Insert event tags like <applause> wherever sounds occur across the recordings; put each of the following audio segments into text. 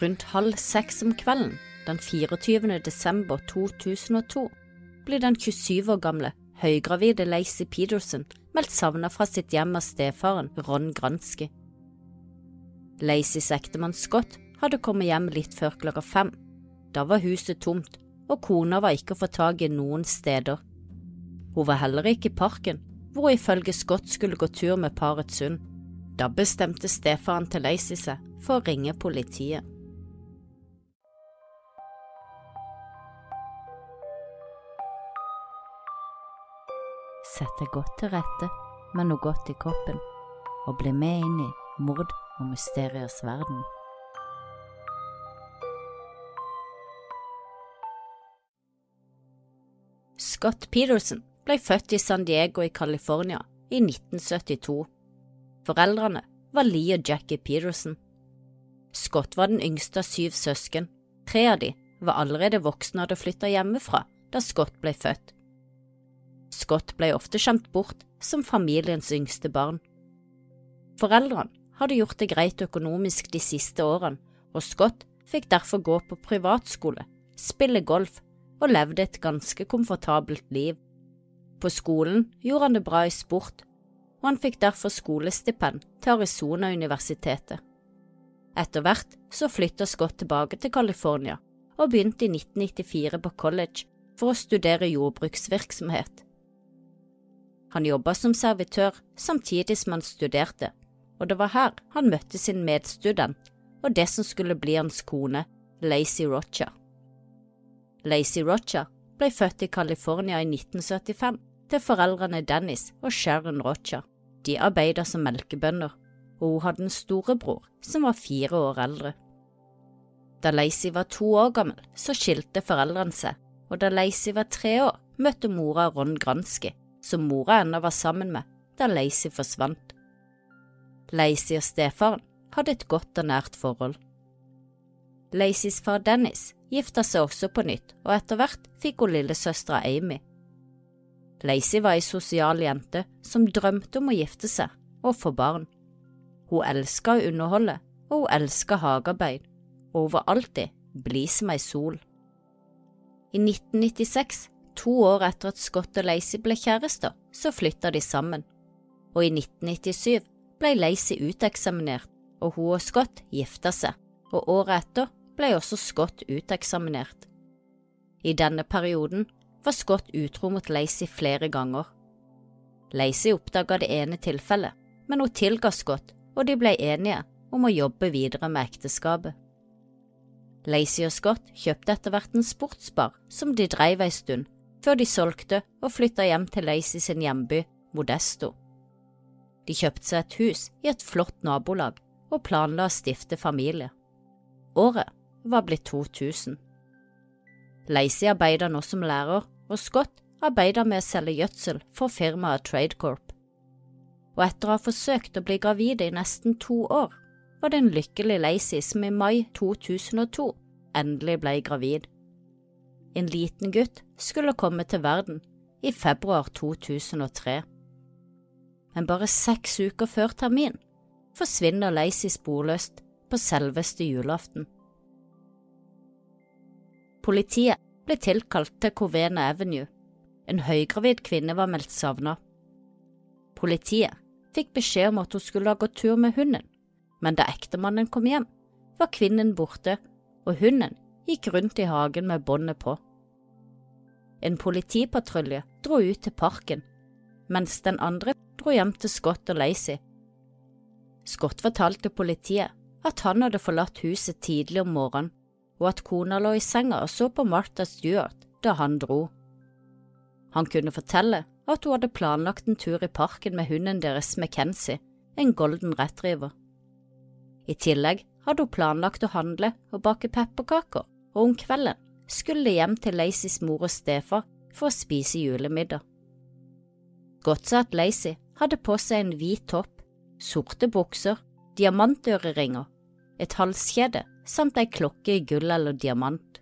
Rundt halv seks om kvelden den 24. desember 2002 blir den 27 år gamle høygravide Lacey Peterson meldt savnet fra sitt hjem av stefaren Ron Gransky. Laceys ektemann Scott hadde kommet hjem litt før klokka fem. Da var huset tomt, og kona var ikke å få tak i noen steder. Hun var heller ikke i parken, hvor hun ifølge Scott skulle gå tur med parets hund. Da bestemte stefaren til Lacey seg for å ringe politiet. Sett deg godt til rette med noe godt i kroppen, og bli med inn i mord og mysteriers verden. Scott Peterson ble født i San Diego i California i 1972. Foreldrene var Lee og Jackie Peterson. Scott var den yngste av syv søsken. Tre av de var allerede voksne og hadde flytta hjemmefra da Scott ble født. Scott ble ofte skjemt bort som familiens yngste barn. Foreldrene hadde gjort det greit økonomisk de siste årene, og Scott fikk derfor gå på privatskole, spille golf og levde et ganske komfortabelt liv. På skolen gjorde han det bra i sport, og han fikk derfor skolestipend til Arizona-universitetet. Etter hvert så flytta Scott tilbake til California og begynte i 1994 på college for å studere jordbruksvirksomhet. Han jobba som servitør samtidig som han studerte, og det var her han møtte sin medstudent og det som skulle bli hans kone, Lacey Rocha. Lacey Rocha ble født i California i 1975 til foreldrene Dennis og Sharon Rocha. De arbeidet som melkebønder, og hun hadde en storebror som var fire år eldre. Da Lacey var to år gammel, så skilte foreldrene seg, og da Lacey var tre år, møtte mora Ron Gransky, som mora ennå var sammen med da Lacey forsvant. Lacey og stefaren hadde et godt og nært forhold. Lacys far Dennis gifta seg også på nytt, og etter hvert fikk hun lillesøstera Amy. Lacey var ei sosial jente som drømte om å gifte seg og få barn. Hun elska å underholde, og hun elska hagearbeid, og hun var alltid blid som ei sol. I 1996, to år etter at Scott og Lacey ble kjærester, så flytta de sammen, og i 1997 ble Lacey uteksaminert, og hun og Scott gifta seg, og året etter ble også Scott uteksaminert. I denne perioden var Scott utro mot Lacey flere ganger. Lacey oppdaga det ene tilfellet, men hun tilga Scott, og de ble enige om å jobbe videre med ekteskapet. Lacey og Scott kjøpte etter hvert en sportsbar som de dreiv ei stund, før de solgte og flytta hjem til Lacey sin hjemby, Modesto. De kjøpte seg et hus i et flott nabolag og planla å stifte familie. Året var blitt 2000. Lacey arbeider nå som lærer, og Scott arbeider med å selge gjødsel for firmaet Tradecorp. Og etter å ha forsøkt å bli gravid i nesten to år, var det en lykkelig Lacey som i mai 2002 endelig ble gravid. En liten gutt skulle komme til verden i februar 2003 men bare seks uker før termin forsvinner Lacey sporløst på selveste julaften. Politiet ble tilkalt til Covena Avenue. En høygravid kvinne var meldt savnet. Politiet fikk beskjed om at hun skulle ha gått tur med hunden, men da ektemannen kom hjem, var kvinnen borte, og hunden gikk rundt i hagen med båndet på. En politipatrulje dro ut til parken, mens den andre dro hjem til Scott og Lacey. Scott fortalte politiet at han hadde forlatt huset tidlig om morgenen, og at kona lå i senga og så på Martha Stewart da han dro. Han kunne fortelle at hun hadde planlagt en tur i parken med hunden deres McKenzie, en golden retriever. I tillegg hadde hun planlagt å handle og bake pepperkaker, og om kvelden skulle de hjem til Lacys mor og stefar for å spise julemiddag. Godt sa at Lacy hadde på seg en hvit topp, sorte bukser, diamantøreringer, et halskjede samt ei klokke i gull eller diamant.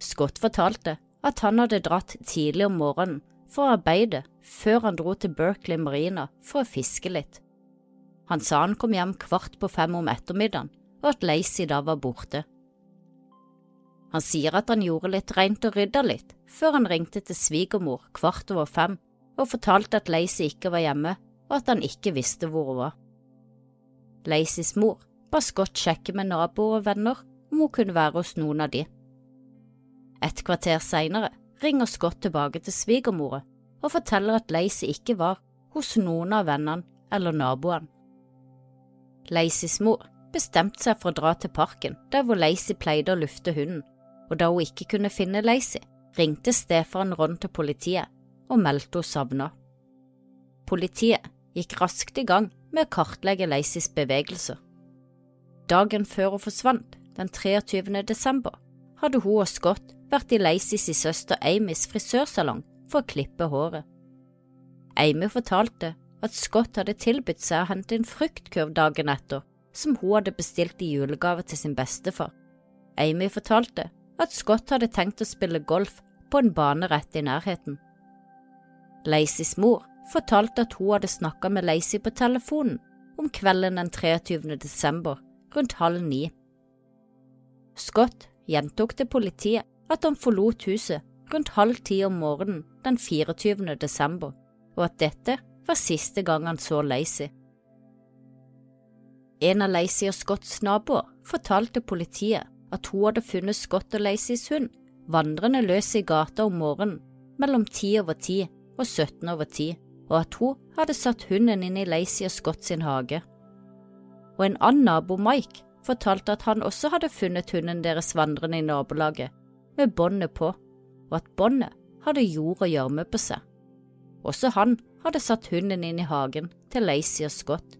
Scott fortalte at han hadde dratt tidlig om morgenen for å arbeide før han dro til Berkeley Marina for å fiske litt. Han sa han kom hjem kvart på fem om ettermiddagen og at Lacey da var borte. Han sier at han gjorde litt rent og rydda litt, før han ringte til svigermor kvart over fem og fortalte at Lacey ikke var hjemme, og at han ikke visste hvor hun var. Laceys mor ba Scott sjekke med naboer og venner om hun kunne være hos noen av de. Et kvarter seinere ringer Scott tilbake til svigermora og forteller at Lacey ikke var hos noen av vennene eller naboene. Laceys mor bestemte seg for å dra til parken der hvor Lacey pleide å lufte hunden, og da hun ikke kunne finne Lacey, ringte stefaren Ron til politiet og meldte henne savna. Politiet gikk raskt i gang med å kartlegge Laceys bevegelser. Dagen før hun forsvant, den 23. desember, hadde hun og Scott vært i Lacys søster Amys frisørsalong for å klippe håret. Amy fortalte at Scott hadde tilbudt seg å hente en fruktkurv dagen etter, som hun hadde bestilt i julegave til sin bestefar. Amy fortalte at Scott hadde tenkt å spille golf på en bane rett i nærheten. Lacys mor fortalte at hun hadde snakka med Lacy på telefonen om kvelden den 23. desember rundt halv ni. Scott gjentok til politiet at han forlot huset rundt halv ti om morgenen den 24. desember, og at dette var siste gang han så Lacy. En av Lacy og Scotts naboer fortalte politiet at hun hadde funnet Scott og Lacys hund vandrende løs i gata om morgenen mellom ti over ti og 17 over ti, og at hun hadde satt hunden inn i Lacy og Scott sin hage. Og en annen nabo, Mike, fortalte at han også hadde funnet hunden deres vandrende i nabolaget, med båndet på, og at båndet hadde jord og gjørme på seg. Også han hadde satt hunden inn i hagen til Lacey og Scott.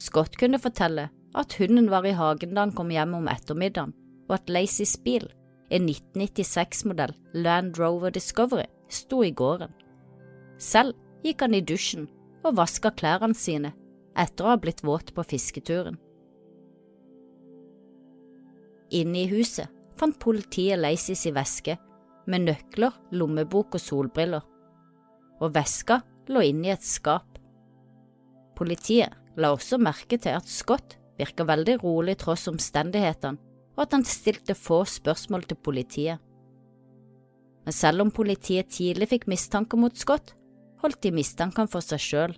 Scott kunne fortelle at hunden var i hagen da han kom hjem om ettermiddagen, og at Lacys bil, en 1996-modell Land Rover Discovery, sto i gården. Selv gikk han i dusjen og vaska klærne sine etter å ha blitt våt på fisketuren. Inne i huset fant politiet Lacys i veske med nøkler, lommebok og solbriller, og veska lå inne i et skap. Politiet la også merke til at Scott virka veldig rolig tross omstendighetene, og at han stilte få spørsmål til politiet. Men selv om politiet tidlig fikk mistanke mot Scott, holdt de mistankene for seg sjøl,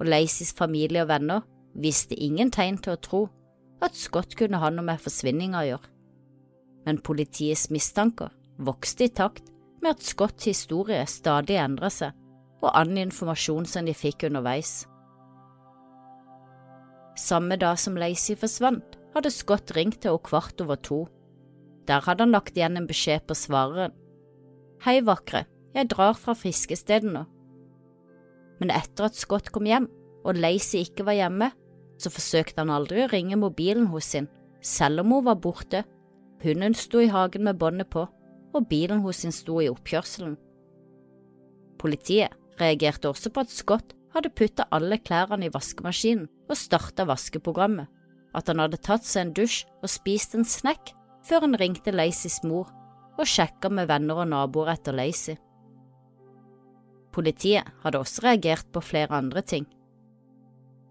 og Lacys familie og venner visste ingen tegn til å tro at Scott kunne ha noe med forsvinninga å gjøre. Men politiets mistanker vokste i takt med at Scotts historie stadig endra seg, og annen informasjon som de fikk underveis. Samme dag som Lacey forsvant, hadde Scott ringt til henne kvart over to. Der hadde han lagt igjen en beskjed på svareren. Hei, vakre, jeg drar fra fiskestedet nå. Men etter at Scott kom hjem og Lacey ikke var hjemme, så forsøkte han aldri å ringe mobilen hos sin, selv om hun var borte. Hunden sto i hagen med båndet på, og bilen hos sin sto i oppkjørselen. Politiet reagerte også på at Scott hadde putta alle klærne i vaskemaskinen og starta vaskeprogrammet, at han hadde tatt seg en dusj og spist en snekk før han ringte Lacys mor og sjekka med venner og naboer etter Lacy. Politiet hadde også reagert på flere andre ting.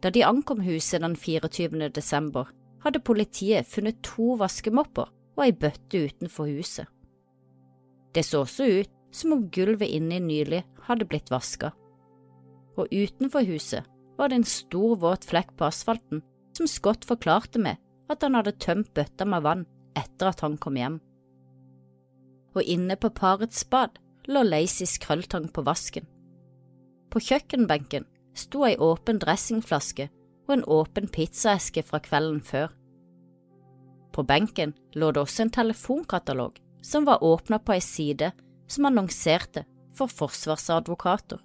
Da de ankom huset den 24. desember, hadde politiet funnet to vaskemopper og ei bøtte utenfor huset. Det så også ut som om gulvet inni nylig hadde blitt vaska og utenfor huset var det en stor, våt flekk på asfalten som Scott forklarte med at han hadde tømt bøtta med vann etter at han kom hjem. Og inne på parets bad lå Lacys krølltang på vasken. På kjøkkenbenken sto ei åpen dressingflaske og en åpen pizzaeske fra kvelden før. På benken lå det også en telefonkatalog som var åpna på ei side som annonserte for forsvarsadvokater.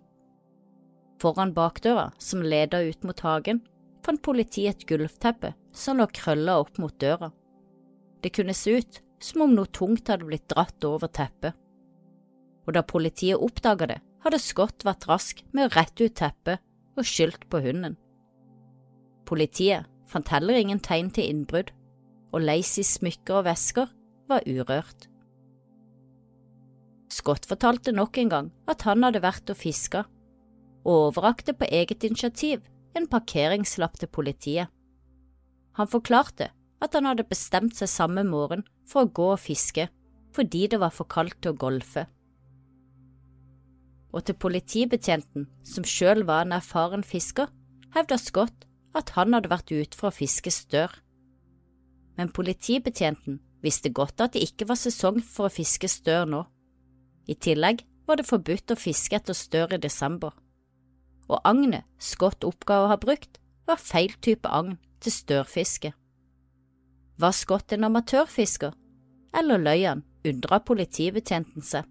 Foran bakdøra, som leda ut mot hagen, fant politiet et gulvteppe som lå krølla opp mot døra. Det kunne se ut som om noe tungt hadde blitt dratt over teppet. Og da politiet oppdaga det, hadde Scott vært rask med å rette ut teppet og skyldt på hunden. Politiet fant heller ingen tegn til innbrudd, og Lacys smykker og vesker var urørt. Scott fortalte nok en gang at han hadde vært og fiska og overrakte på eget initiativ en parkeringslapp til politiet. Han forklarte at han hadde bestemt seg samme morgen for å gå og fiske fordi det var for kaldt til å golfe. Og til politibetjenten, som selv var en erfaren fisker, hevda Scott at han hadde vært ute for å fiske stør. Men politibetjenten visste godt at det ikke var sesong for å fiske stør nå. I tillegg var det forbudt å fiske etter stør i desember, og agnet Scott oppga å ha brukt, var feil type agn til størfiske. Var Scott en amatørfisker, eller løy han, undra politibetjenten seg.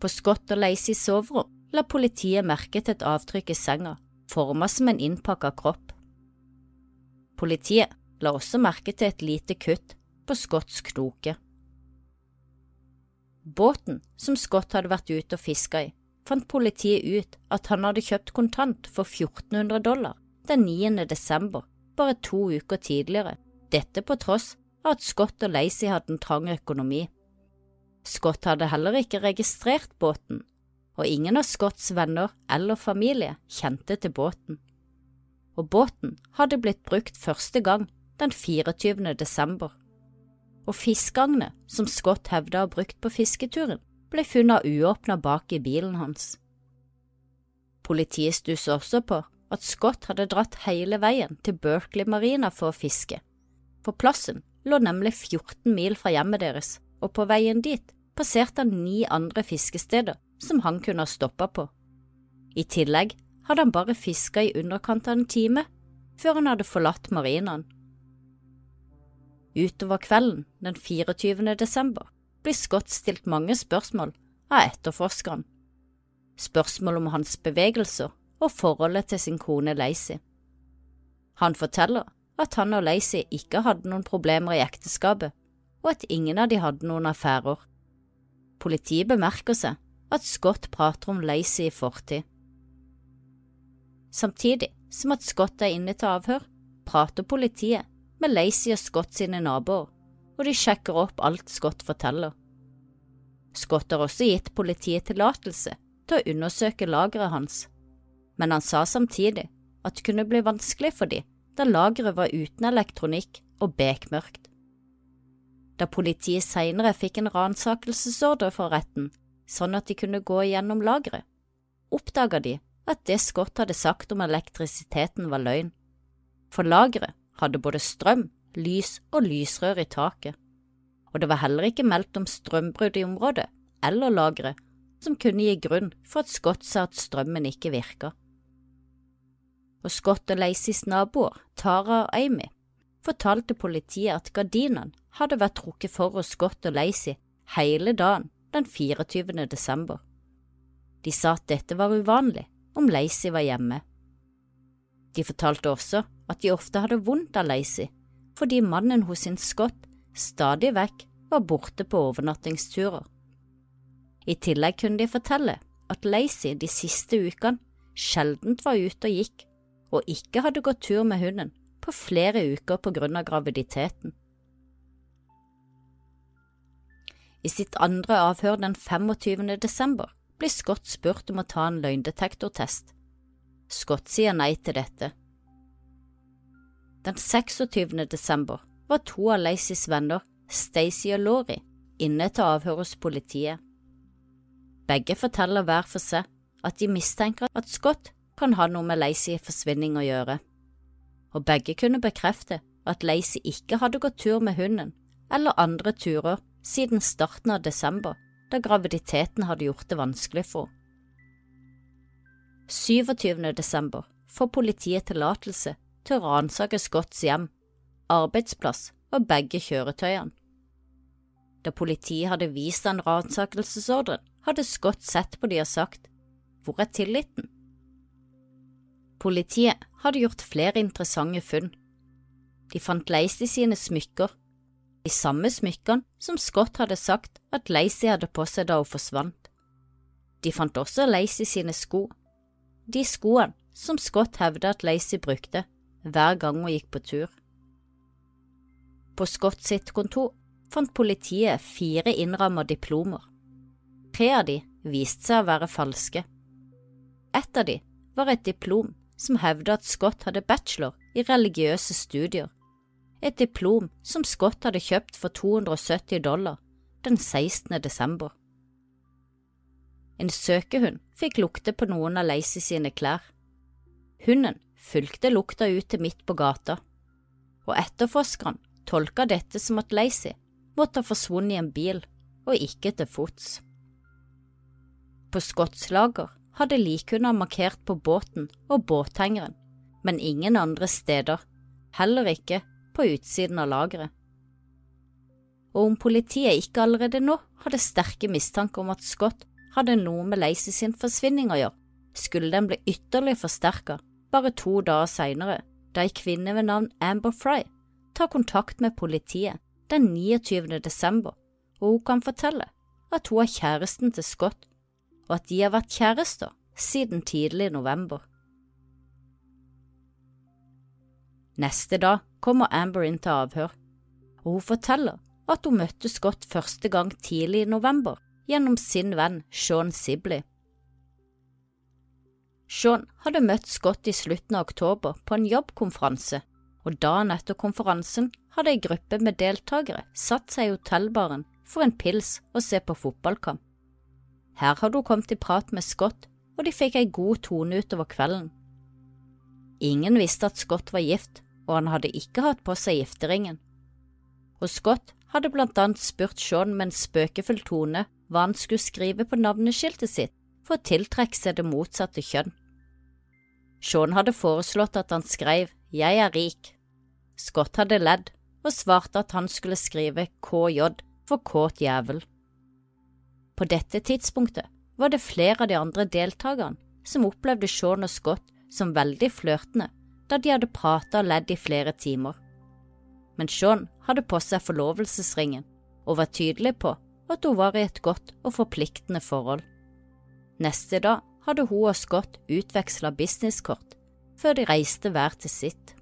På Scott og Lacey soverom la politiet merke til et avtrykk i senga, forma som en innpakka kropp. Politiet la også merke til et lite kutt på Scotts knoke. Båten som Scott hadde vært ute og fiska i, fant politiet ut at han hadde kjøpt kontant for 1400 dollar den 9. desember, bare to uker tidligere, dette på tross av at Scott og Lacey hadde en trang økonomi. Scott hadde heller ikke registrert båten, og ingen av Scotts venner eller familie kjente til båten. Og båten hadde blitt brukt første gang den 24. desember og fiskeagnet som Scott hevda å ha brukt på fisketuren, ble funnet uåpna bak i bilen hans. Politiet stusset også på at Scott hadde dratt hele veien til Berkeley Marina for å fiske, for plassen lå nemlig 14 mil fra hjemmet deres, og på veien dit passerte han ni andre fiskesteder som han kunne ha stoppa på. I tillegg hadde han bare fiska i underkant av en time før han hadde forlatt marinaen. Utover kvelden den 24. desember blir Scott stilt mange spørsmål av etterforskeren. Spørsmål om hans bevegelser og forholdet til sin kone Lacey. Han forteller at han og Lacey ikke hadde noen problemer i ekteskapet, og at ingen av de hadde noen affærer. Politiet bemerker seg at Scott prater om Lacey i fortid. Samtidig som at Scott er inne til avhør, prater politiet med Lacey og Scott sine naboer, og de sjekker opp alt Scott forteller. Scott har også gitt politiet tillatelse til å undersøke lageret hans, men han sa samtidig at det kunne bli vanskelig for dem da lageret var uten elektronikk og bekmørkt. Da politiet senere fikk en ransakelsesordre for retten, sånn at de kunne gå igjennom lageret, oppdaga de at det Scott hadde sagt om elektrisiteten var løgn, for lageret hadde både strøm, lys og lysrør i taket, og det var heller ikke meldt om strømbrudd i området eller lageret som kunne gi grunn for at Scott sa at strømmen ikke virka. Og Scott og Laceys naboer, Tara og Amy, fortalte politiet at gardinene hadde vært trukket for hos Scott og Lacey hele dagen den 24. desember. De sa at dette var uvanlig om Lacey var hjemme. De fortalte også at de ofte hadde vondt av Lacey, fordi mannen hos sin Scott stadig vekk var borte på overnattingsturer. I tillegg kunne de fortelle at Lacey de siste ukene sjeldent var ute og gikk, og ikke hadde gått tur med hunden på flere uker på grunn av graviditeten. I sitt andre avhør den 25. desember blir Scott spurt om å ta en løgndetektortest. Scott sier nei til dette den 26. desember var to av Lacys venner, Stacey og Laurie, inne til avhør hos politiet. Begge forteller hver for seg at de mistenker at Scott kan ha noe med Lacys forsvinning å gjøre, og begge kunne bekrefte at Lacy ikke hadde gått tur med hunden eller andre turer siden starten av desember, da graviditeten hadde gjort det vanskelig for henne. 27. desember får politiet tillatelse til å ransake Scotts hjem, arbeidsplass og begge kjøretøyene. Da politiet hadde vist han ransakelsesordren, hadde Scott sett på de og sagt Hvor er tilliten? Politiet hadde gjort flere interessante funn. De fant Lacey sine smykker, de samme smykkene som Scott hadde sagt at Lacey hadde på seg da hun forsvant. De fant også Lacey sine sko, de skoene som Scott hevdet at Lacey brukte hver gang hun gikk på tur. På Scott sitt kontor fant politiet fire innramma diplomer. Tre av de viste seg å være falske. Ett av de var et diplom som hevdet at Scott hadde bachelor i religiøse studier, et diplom som Scott hadde kjøpt for 270 dollar den 16. desember. En søkehund fikk lukte på noen av Lacey sine klær. Hunden fulgte lukta ut til midt på gata, og etterforskeren tolka dette som at Lacey måtte ha forsvunnet i en bil og ikke til fots. På Skottslager hadde likhunder markert på båten og båthengeren, men ingen andre steder, heller ikke på utsiden av lageret. Og om politiet ikke allerede nå hadde sterke mistanker om at Scott hadde noe med Lacey sin forsvinning å gjøre, skulle den bli ytterligere forsterket bare to dager senere, da ei kvinne ved navn Amber Fry tar kontakt med politiet den 29. desember, og hun kan fortelle at hun er kjæresten til Scott, og at de har vært kjærester siden tidlig november. Neste dag kommer Amber inn til avhør, og hun forteller at hun møtte Scott første gang tidlig i november gjennom sin venn Sean Sibley. Sean hadde møtt Scott i slutten av oktober på en jobbkonferanse, og dagen etter konferansen hadde ei gruppe med deltakere satt seg i hotellbaren for en pils og se på fotballkamp. Her hadde hun kommet i prat med Scott, og de fikk ei god tone utover kvelden. Ingen visste at Scott var gift, og han hadde ikke hatt på seg gifteringen. Og Scott hadde blant annet spurt Sean med en spøkefull tone hva han skulle skrive på navneskiltet sitt for å tiltrekke seg det motsatte kjønn. Sean hadde foreslått at han skrev Jeg er rik. Scott hadde ledd og svarte at han skulle skrive KJ for kåt jævel. På dette tidspunktet var det flere av de andre deltakerne som opplevde Sean og Scott som veldig flørtende da de hadde pratet og ledd i flere timer. Men Sean hadde på seg forlovelsesringen og var tydelig på at hun var i et godt og forpliktende forhold. Neste dag hadde hun og Scott utveksla businesskort før de reiste hver til sitt.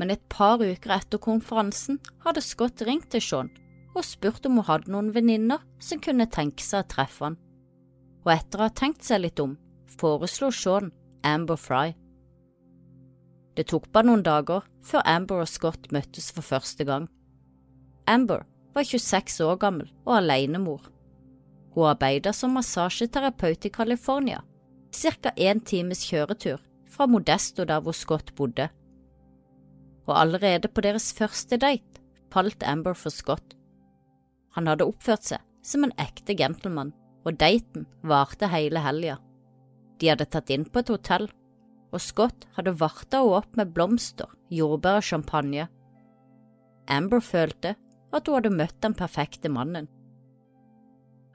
Men et par uker etter konferansen hadde Scott ringt til Sean og spurt om hun hadde noen venninner som kunne tenke seg å treffe han. Og etter å ha tenkt seg litt om, foreslo Sean Amber Fry. Det tok bare noen dager før Amber og Scott møttes for første gang. Amber var 26 år gammel og alenemor. Hun arbeider som massasjeterapeut i California, ca. én times kjøretur fra Modesto der hvor Scott bodde. Og allerede på deres første date falt Amber for Scott. Han hadde oppført seg som en ekte gentleman, og daten varte hele helga. De hadde tatt inn på et hotell, og Scott hadde varta henne opp med blomster, jordbær og champagne. Amber følte at hun hadde møtt den perfekte mannen.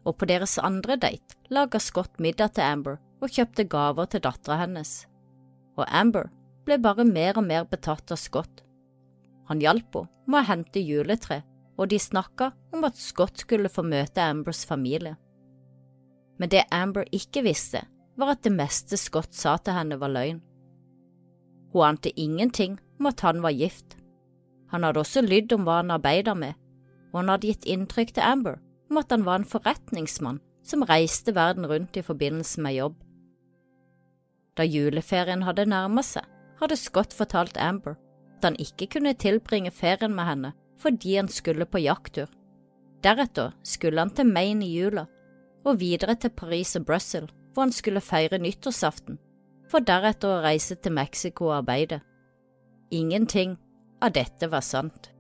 Og på deres andre date laga Scott middag til Amber og kjøpte gaver til dattera hennes. Og Amber ble bare mer og mer betatt av Scott. Han hjalp henne med å hente juletre, og de snakka om at Scott skulle få møte Ambers familie. Men det Amber ikke visste, var at det meste Scott sa til henne var løgn. Hun ante ingenting om at han var gift. Han hadde også lydd om hva han arbeidet med, og han hadde gitt inntrykk til Amber om at han var en forretningsmann som reiste verden rundt i forbindelse med jobb. Da juleferien hadde nærmet seg, hadde Scott fortalt Amber at han ikke kunne tilbringe ferien med henne fordi han skulle på jakttur. Deretter skulle han til Maine i jula, og videre til Paris og Brussel, hvor han skulle feire nyttårsaften, for deretter å reise til Mexico og arbeide. Ingenting av dette var sant.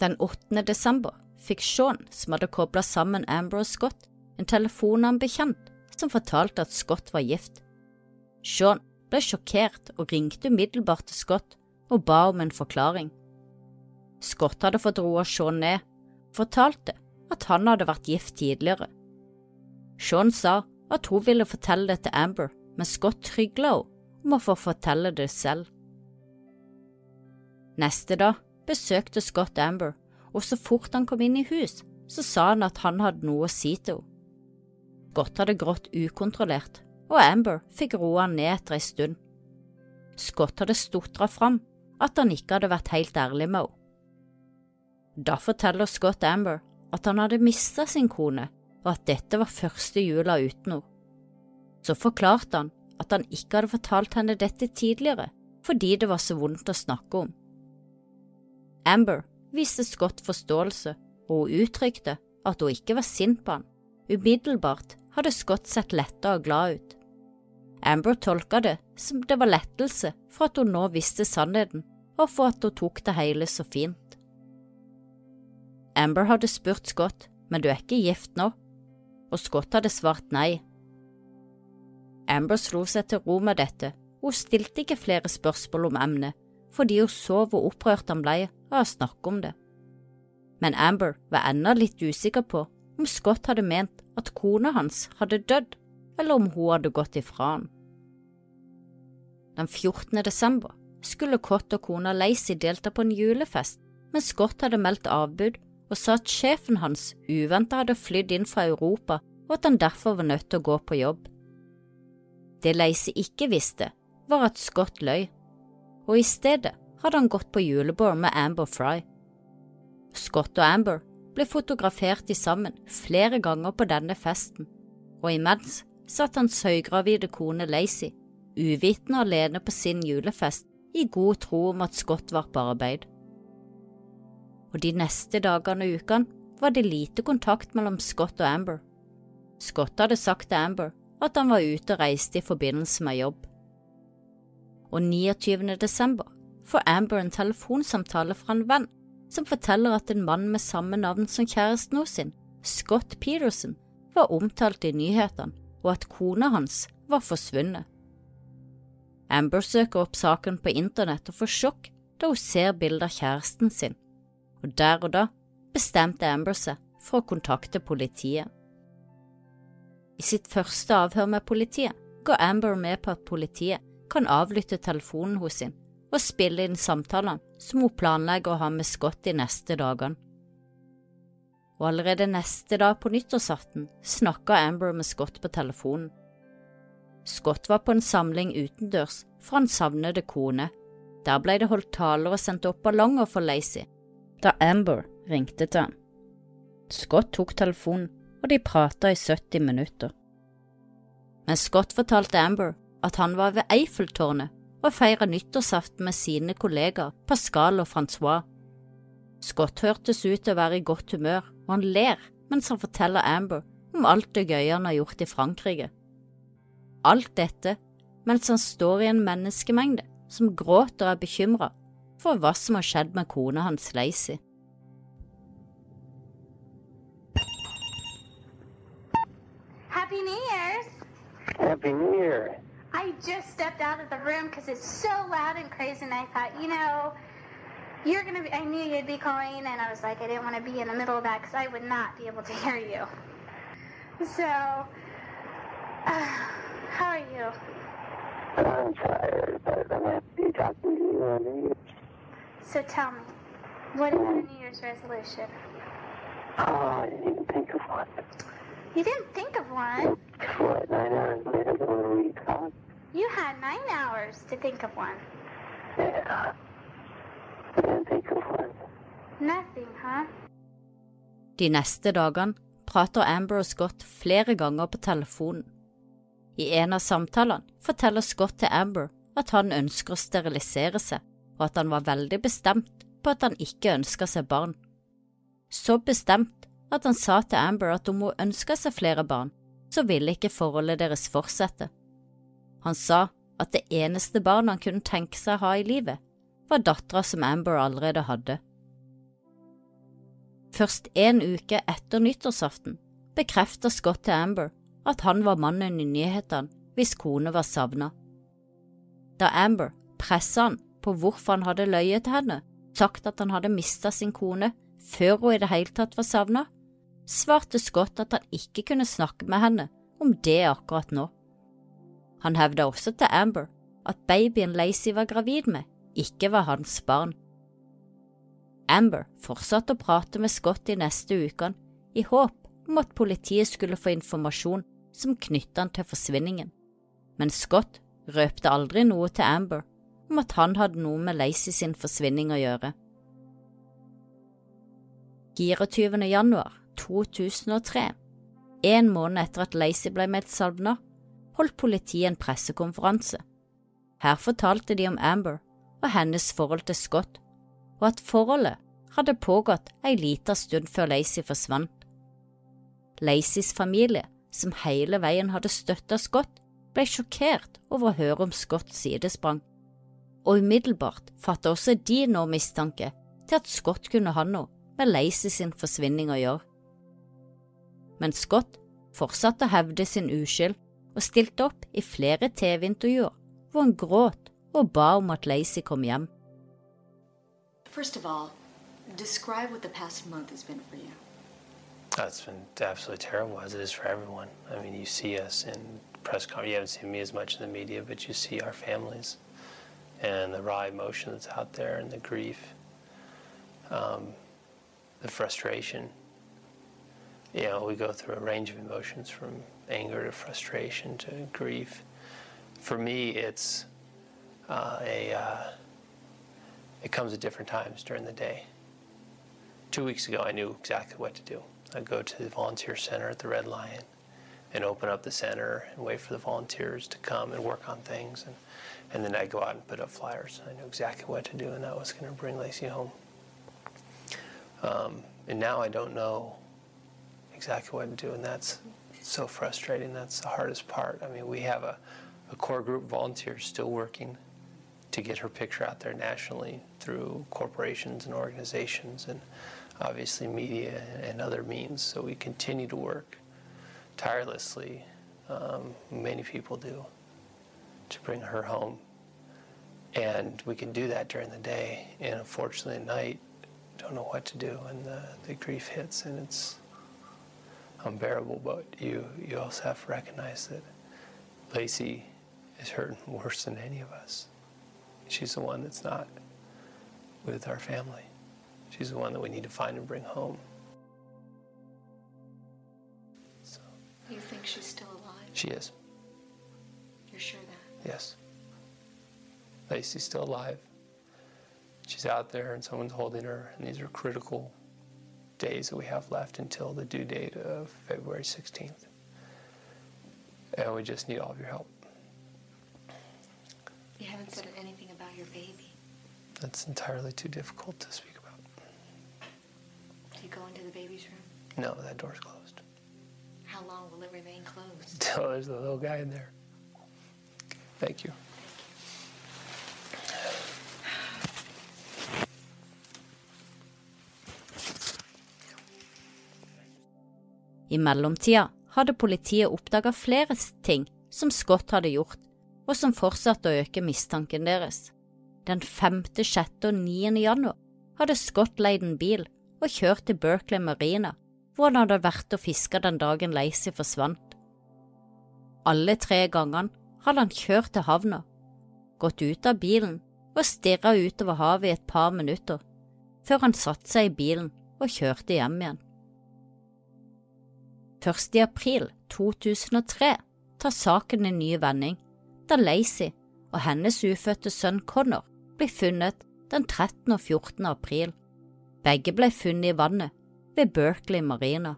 Den 8. desember fikk Sean, som hadde koblet sammen Amber og Scott, en telefon av en bekjent som fortalte at Scott var gift. Sean ble sjokkert og ringte umiddelbart til Scott og ba om en forklaring. Scott hadde fått roa Sean ned, og fortalte at han hadde vært gift tidligere. Sean sa at hun ville fortelle det til Amber, men Scott trygla henne om å få fortelle det selv. Neste dag besøkte Scott Amber, og så fort han kom inn i hus, så sa han at han hadde noe å si til henne. Scott hadde grått ukontrollert, og Amber fikk roe han ned etter ei stund. Scott hadde stotra fram at han ikke hadde vært helt ærlig med henne. Da forteller Scott Amber at han hadde mista sin kone, og at dette var første jula uten henne. Så forklarte han at han ikke hadde fortalt henne dette tidligere fordi det var så vondt å snakke om. Amber viste Scott forståelse, og hun uttrykte at hun ikke var sint på han. Umiddelbart hadde Scott sett letta og glad ut. Amber tolka det som det var lettelse for at hun nå visste sannheten, og for at hun tok det hele så fint. Amber hadde spurt Scott, men du er ikke gift nå, og Scott hadde svart nei. Amber slo seg til ro med dette, hun stilte ikke flere spørsmål om emnet, fordi hun så hvor opprørt han ble av å snakke om det. Men Amber var ennå litt usikker på om Scott hadde ment at kona hans hadde dødd, eller om hun hadde gått ifra han. Den 14. desember skulle Cott og kona Lacey delta på en julefest, men Scott hadde meldt avbud og sa at sjefen hans uventet hadde flydd inn fra Europa og at han derfor var nødt til å gå på jobb. Det Lacey ikke visste, var at Scott løy, og i stedet hadde han gått på julebord med Amber Fry. Scott og Amber ble fotografert i sammen flere ganger på denne festen, og imens satt hans høygravide kone Lacey uvitende alene på sin julefest i god tro om at Scott var på arbeid og de neste dagene og ukene var det lite kontakt mellom Scott og Amber. Scott hadde sagt til Amber at han var ute og reiste i forbindelse med jobb. Og 29. desember får Amber en telefonsamtale fra en venn som forteller at en mann med samme navn som kjæresten hos sin, Scott Peterson, var omtalt i nyhetene, og at kona hans var forsvunnet. Amber søker opp saken på internett og får sjokk da hun ser bildet av kjæresten sin og der og da bestemte Amber seg for å kontakte politiet. I sitt første avhør med politiet går Amber med på at politiet kan avlytte telefonen hos henne og spille inn samtaler som hun planlegger å ha med Scott de neste dagene. Og allerede neste dag på nyttårsaften snakka Amber med Scott på telefonen. Scott var på en samling utendørs for han savnede kone. Der ble det holdt taler og sendt opp ballonger for Lacey, da Amber ringte til han. Scott tok telefonen, og de prata i 70 minutter. Men Scott fortalte Amber at han var ved Eiffeltårnet og feira nyttårsaften med sine kollegaer Pascal og Francois. Scott hørtes ut til å være i godt humør, og han ler mens han forteller Amber om alt det gøye han har gjort i Frankrike. Alt dette mens han står i en menneskemengde som gråter og er bekymra for hva som har skjedd med kona hans Lacey. Happy New Year's! Happy New Year. I just stepped out of the room because it's so loud and crazy, and I thought, you know, you're gonna be. I knew you'd be calling, and I was like, I didn't want to be in the middle of that because I would not be able to hear you. So, uh, how are you? I'm tired, but I'm happy talking to you on New Year's. So tell me, what is your New Year's resolution? Oh, I didn't even think of one. You didn't think of one. What, nine hours later, the one we talked? You had nine hours to think of one. Yeah. I didn't think of one. Nothing, huh? De neste dagene prater Amber og Scott flere ganger på telefonen. I en av samtalene forteller Scott til Amber at han ønsker å sterilisere seg, og at han var veldig bestemt på at han ikke ønska seg barn. Så bestemt at han sa til Amber at om hun ønska seg flere barn, så ville ikke forholdet deres fortsette. Han sa at det eneste barnet han kunne tenke seg å ha i livet, var dattera som Amber allerede hadde. Først en uke etter nyttårsaften bekrefter Scott til Amber at han var mannen i nyhetene hvis kone var savna. Da Amber pressa han på hvorfor han hadde løyet til henne, sagt at han hadde mista sin kone før hun i det hele tatt var savna, svarte Scott at han ikke kunne snakke med henne om det akkurat nå. Han hevda også til Amber at babyen Lacey var gravid med, ikke var hans barn. Amber fortsatte å prate med Scott de neste ukene, i håp om at politiet skulle få informasjon som knytta han til forsvinningen, men Scott røpte aldri noe til Amber om at han hadde noe med Lacey sin forsvinning å gjøre. 24. januar 2003, en måned etter at Lacey ble meldt savna, holdt politiet en pressekonferanse. Her fortalte de om Amber og hennes forhold til Scott, og at forholdet hadde pågått ei lita stund før Lacey forsvant. Lacys familie, som hele veien hadde støtta Scott, ble sjokkert over å høre om Scotts sidesprang, og umiddelbart fattet også de nå mistanke til at Scott kunne ha noe med Lacey sin forsvinning å gjøre. Men Scott fortsatte å hevde sin uskyld og stilte opp i flere TV-intervjuer hvor han gråt og ba om at Lacey kom hjem. First of all, describe what the past month has been for you. It's been absolutely terrible, as it is for everyone. I mean, you see us in press conference. You haven't seen me as much in the media, but you see our families and the raw emotion that's out there and the grief, um, the frustration. You know, we go through a range of emotions from anger to frustration to grief. For me, it's uh, a. Uh, it comes at different times during the day. Two weeks ago, I knew exactly what to do. I'd go to the volunteer center at the Red Lion and open up the center and wait for the volunteers to come and work on things. And, and then I'd go out and put up flyers. I knew exactly what to do, and that was going to bring Lacey home. Um, and now I don't know exactly what to do, and that's so frustrating. That's the hardest part. I mean, we have a, a core group of volunteers still working to get her picture out there nationally through corporations and organizations and obviously media and other means. So we continue to work tirelessly, um, many people do, to bring her home. And we can do that during the day, and unfortunately at night, don't know what to do, and the, the grief hits, and it's unbearable. But you, you also have to recognize that Lacey is hurting worse than any of us. She's the one that's not with our family. She's the one that we need to find and bring home. So You think she's still alive? she is, You're sure that? yes. Lacey's still alive. She's out there and someone's holding her, and these are critical days that we have left until the due date of February 16th. And we just need all of your help. You haven't said anything about your baby. That's entirely too difficult to speak about. Do you go into the baby's room? No, that door's closed. How long will it remain closed? <laughs> Till there's a little guy in there. Thank you. I mellomtida hadde politiet oppdaga flere ting som Scott hadde gjort, og som fortsatte å øke mistanken deres. Den 5., 6. og 9. januar hadde Scott leid en bil og kjørt til Berkeley Marina, hvor han hadde vært og fiska den dagen Lacey forsvant. Alle tre gangene hadde han kjørt til havna, gått ut av bilen og stirra utover havet i et par minutter, før han satte seg i bilen og kjørte hjem igjen. Først i april 2003 tar saken en ny vending, da Lacey og hennes ufødte sønn Connor blir funnet den 13. og 14. april. Begge ble funnet i vannet ved Berkeley Marina.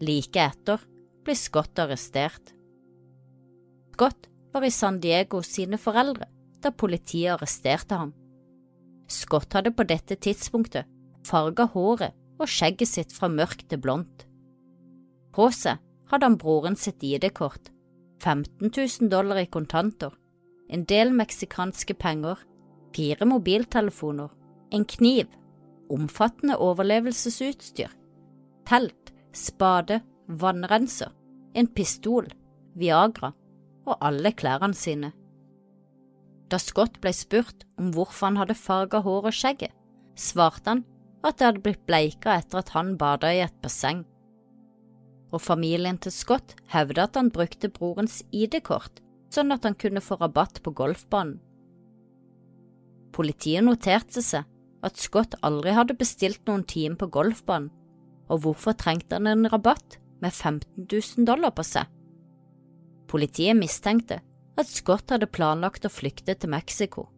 Like etter ble Scott arrestert. Scott var i San Diego sine foreldre da politiet arresterte ham. Scott hadde på dette tidspunktet farga håret og skjegget sitt fra mørkt til blondt. På seg hadde han broren sitt ID-kort, 15 000 dollar i kontanter, en del meksikanske penger, fire mobiltelefoner, en kniv, omfattende overlevelsesutstyr, telt, spade, vannrenser, en pistol, Viagra og alle klærne sine. Da Scott ble spurt om hvorfor han hadde farga hår og skjegget, svarte han at det hadde blitt bleika etter at han bada i et basseng og familien til Scott hevder at han brukte brorens ID-kort sånn at han kunne få rabatt på golfbanen. Politiet noterte seg at Scott aldri hadde bestilt noen time på golfbanen, og hvorfor trengte han en rabatt med 15 000 dollar på seg? Politiet mistenkte at Scott hadde planlagt å flykte til Mexico.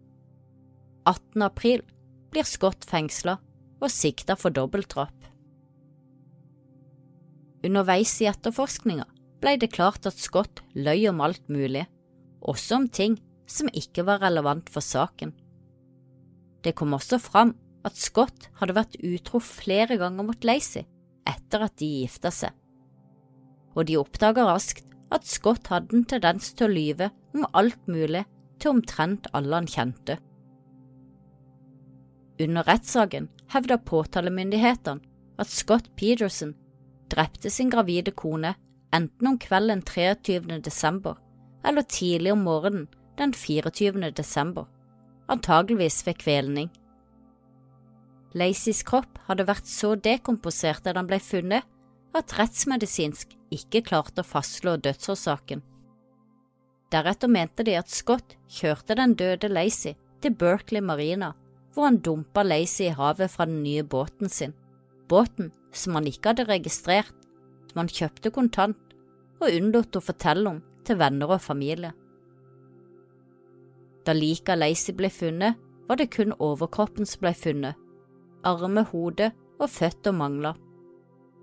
18. april blir Scott fengsla og sikta for dobbeltdrap. Underveis i etterforskninga ble det klart at Scott løy om alt mulig, også om ting som ikke var relevant for saken. Det kom også fram at Scott hadde vært utro flere ganger mot Lacey etter at de gifta seg, og de oppdaga raskt at Scott hadde en tendens til å lyve om alt mulig til omtrent alle han kjente. Under rettssaken hevda påtalemyndighetene at Scott Peterson drepte sin gravide kone enten om kvelden 23. desember eller tidlig om morgenen den 24. desember, antageligvis ved kvelning. Lacys kropp hadde vært så dekomposert da den ble funnet at rettsmedisinsk ikke klarte å fastslå dødsårsaken. Deretter mente de at Scott kjørte den døde Lacy til Berkeley Marina, hvor han dumpa Lacy i havet fra den nye båten sin, båten som han ikke hadde registrert, som han kjøpte kontant og unnlot å fortelle om til venner og familie. Da liket av Lacey ble funnet, var det kun overkroppen som ble funnet. Arme, hode og føtter mangla.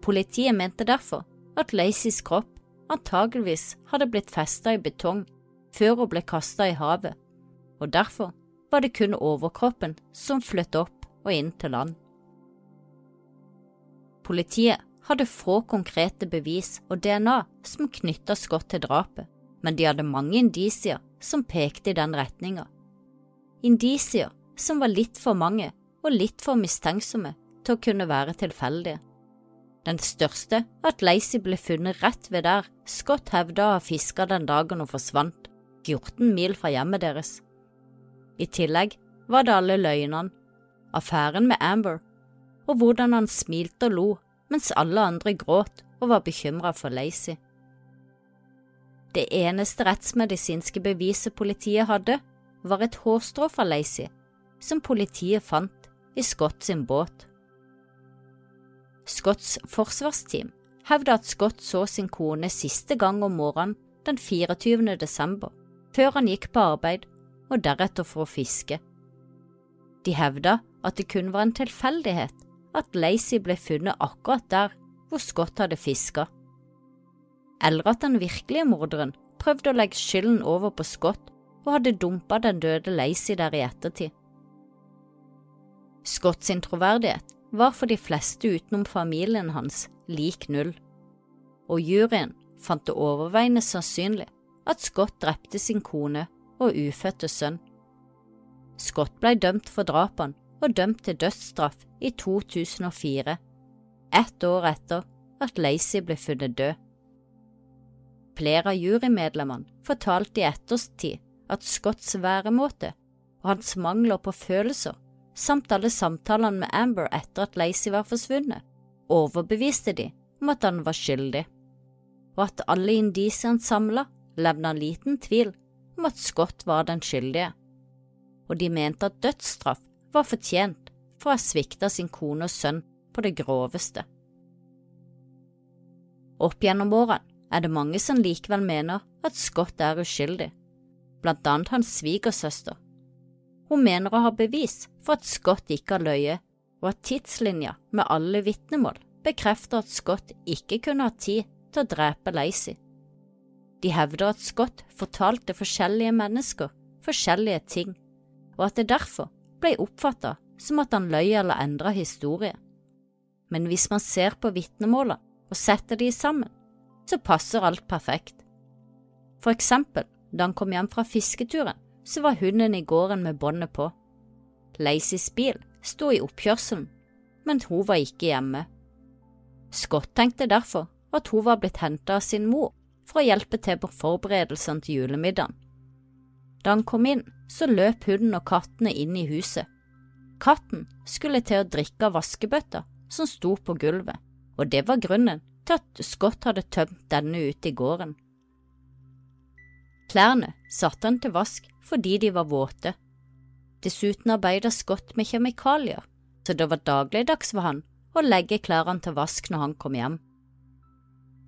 Politiet mente derfor at Lacys kropp antageligvis hadde blitt festa i betong før hun ble kasta i havet, og derfor var det kun overkroppen som fløt opp og inn til land. Politiet hadde få konkrete bevis og DNA som knytta Scott til drapet, men de hadde mange indisier som pekte i den retninga. Indisier som var litt for mange og litt for mistenksomme til å kunne være tilfeldige. Den største at Lacey ble funnet rett ved der Scott hevda å ha fiska den dagen hun forsvant, 14 mil fra hjemmet deres. I tillegg var det alle løgnene, affæren med Amber, og hvordan han smilte og lo mens alle andre gråt og var bekymra for Lacey. Det eneste rettsmedisinske beviset politiet hadde, var et hårstrå fra Lacey, som politiet fant i Scott sin båt. Scotts forsvarsteam hevder at Scott så sin kone siste gang om morgenen den 24. desember, før han gikk på arbeid og deretter for å fiske. De hevder at det kun var en tilfeldighet at Lacey ble funnet akkurat der hvor Scott hadde fiska, eller at den virkelige morderen prøvde å legge skylden over på Scott og hadde dumpa den døde Lacey der i ettertid. Scotts troverdighet var for de fleste utenom familien hans lik null, og juryen fant det overveiende sannsynlig at Scott drepte sin kone og ufødte sønn. Scott ble dømt for drapene og dømt til dødsstraff i 2004, ett år etter at Lacey ble funnet død. Flere av jurymedlemmene fortalte i ettertid at Scotts væremåte og hans mangler på følelser, samt alle samtalene med Amber etter at Lacey var forsvunnet, overbeviste de om at han var skyldig, og at alle indisiene samla levna liten tvil om at Scott var den skyldige, og de mente at dødsstraff var fortjent for å ha svikta sin kone og sønn på det groveste. Opp gjennom årene er det mange som likevel mener at Scott er uskyldig, blant annet hans svigersøster. Hun mener å ha bevis for at Scott ikke har løyet, og at tidslinja med alle vitnemål bekrefter at Scott ikke kunne ha tid til å drepe Lacey. De hevder at Scott fortalte forskjellige mennesker forskjellige ting, og at det derfor ble oppfatta som at han løy eller endra historie. Men hvis man ser på vitnemåla og setter de sammen, så passer alt perfekt. For eksempel, da han kom hjem fra fisketuren, så var hunden i gården med båndet på. Lacys bil sto i oppkjørselen, men hun var ikke hjemme. Scott tenkte derfor at hun var blitt hentet av sin mor for å hjelpe til på forberedelsene til julemiddagen. Da han kom inn, så løp hunden og kattene inn i huset. Katten skulle til å drikke av vaskebøtta som sto på gulvet, og det var grunnen til at Scott hadde tømt denne ute i gården. Klærne satte han til vask fordi de var våte. Dessuten arbeidet Scott med kjemikalier, så det var dagligdags for han å legge klærne til vask når han kom hjem.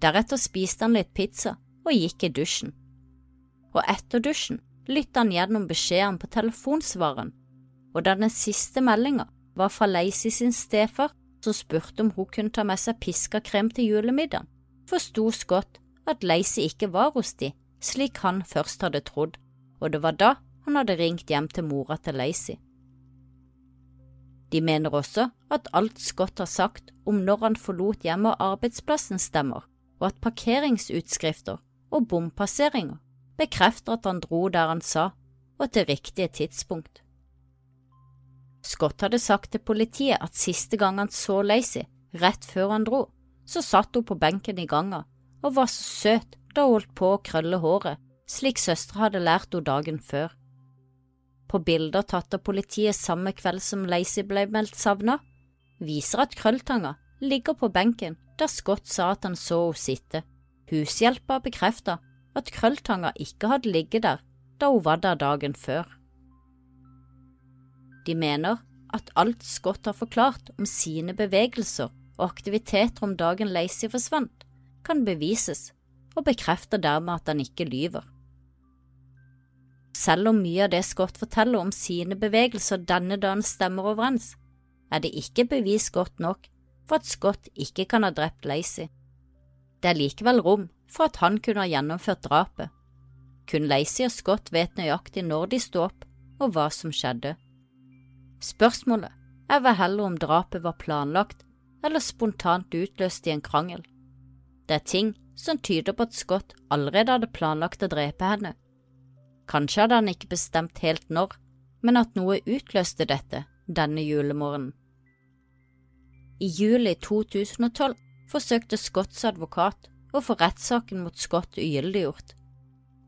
Deretter spiste han litt pizza og gikk i dusjen. Og etter dusjen lytta han gjennom beskjeden på telefonsvareren, og da den siste meldinga var fra Lacey sin stefar som spurte om hun kunne ta med seg piska krem til julemiddagen, forsto Scott at Lacey ikke var hos de, slik han først hadde trodd, og det var da han hadde ringt hjem til mora til Lacey. De mener også at alt Scott har sagt om når han forlot hjemmet og arbeidsplassen stemmer, og at parkeringsutskrifter og bompasseringer bekrefter at han dro der han sa, og til riktige tidspunkt. Scott hadde sagt til politiet at siste gang han så Lacey, rett før han dro, så satt hun på benken i ganga og var så søt da hun holdt på å krølle håret, slik søstera hadde lært henne dagen før. På bilder tatt av politiet samme kveld som Lacey ble meldt savna, viser at krølltanga ligger på benken der Scott sa at han så henne sitte. Hushjelpa bekrefta at krølltanga ikke hadde ligget der da hun var der dagen før. De mener at alt Scott har forklart om sine bevegelser og aktiviteter om dagen Lacey forsvant, kan bevises, og bekrefter dermed at han ikke lyver. Selv om mye av det Scott forteller om sine bevegelser denne dagen stemmer overens, er det ikke bevis godt nok for at Scott ikke kan ha drept Lacey. Det er likevel rom for at han kunne ha gjennomført drapet. Kun Lacey og Scott vet nøyaktig når de sto opp og hva som skjedde. Spørsmålet er vel heller om drapet var planlagt eller spontant utløst i en krangel. Det er ting som tyder på at Scott allerede hadde planlagt å drepe henne. Kanskje hadde han ikke bestemt helt når, men at noe utløste dette denne julemorgenen. I juli 2012 forsøkte Scotts advokat å få rettssaken mot Scott ugyldiggjort.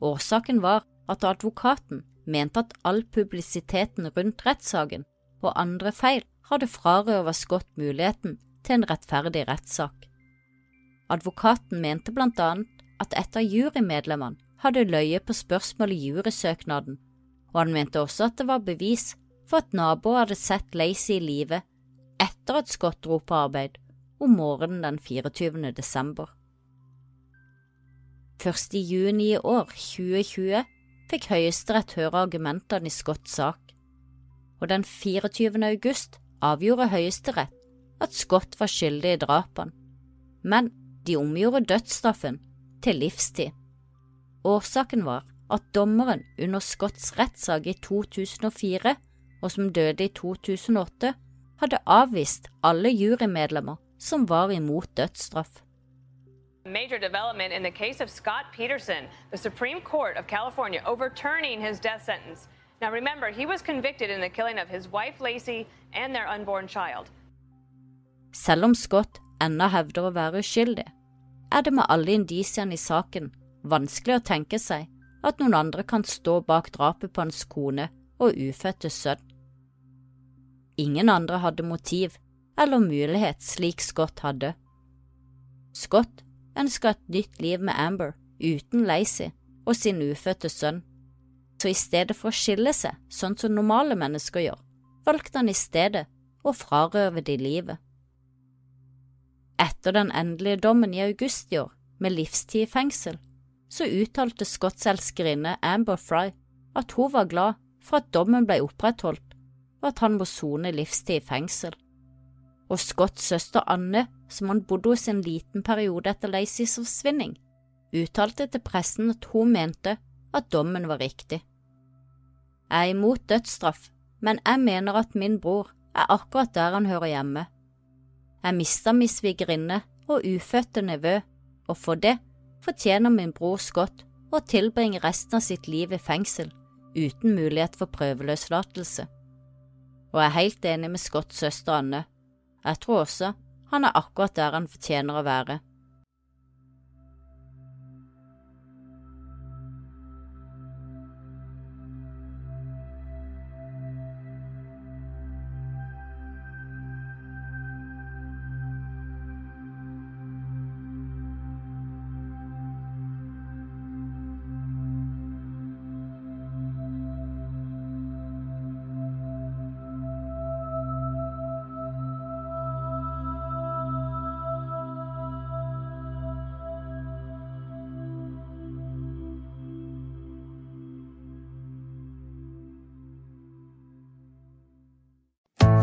Årsaken var at advokaten mente at all publisiteten rundt rettssaken og andre feil hadde frarøvet Scott muligheten til en rettferdig rettssak. Advokaten mente blant annet at et av jurymedlemmene hadde løyet på spørsmål i jurysøknaden, og han mente også at det var bevis for at naboer hadde sett Lacey i live etter at Scott dro på arbeid om morgenen den 24. desember. Først i juni i år, 2020, fikk Høyesterett høre argumentene i Scotts sak, og den 24. august avgjorde Høyesterett at Scott var skyldig i drapene, men de omgjorde dødsstraffen til livstid. Årsaken var at dommeren under Scotts rettssak i 2004, og som døde i 2008, hadde avvist alle jurymedlemmer som var imot dødsstraff. Major development in the case of Scott Peterson, the Supreme Court of California overturning his death sentence. Now remember, he was convicted in the killing of his wife Lacey and their unborn child. Selv om Scott ennå hevder å være uskyldig, er det med alle indisiene i saken vanskelig å tenke seg at noen andre kan stå bak drapet på hans kone og ufødte sønn. Ingen andre hadde motiv eller mulighet slik Scott hadde. Scott ønska et nytt liv med Amber uten Lacey og sin ufødte sønn, så i stedet for å skille seg sånn som normale mennesker gjør, valgte han i stedet å frarøve de livet. Etter den endelige dommen i august i år, med livstid i fengsel, så uttalte Scotts elskerinne Amber Fry at hun var glad for at dommen ble opprettholdt og at han må sone livstid i fengsel. Og Scotts søster Anne, som han bodde hos en liten periode etter Lacys forsvinning, uttalte til pressen at hun mente at dommen var riktig. Jeg er imot dødsstraff, men jeg mener at min bror er akkurat der han hører hjemme. Jeg mista min svigerinne og ufødte nevø, og for det fortjener min bror Scott å tilbringe resten av sitt liv i fengsel uten mulighet for prøveløslatelse og jeg er helt enig med Scotts søster Anne. Jeg tror også han er akkurat der han fortjener å være.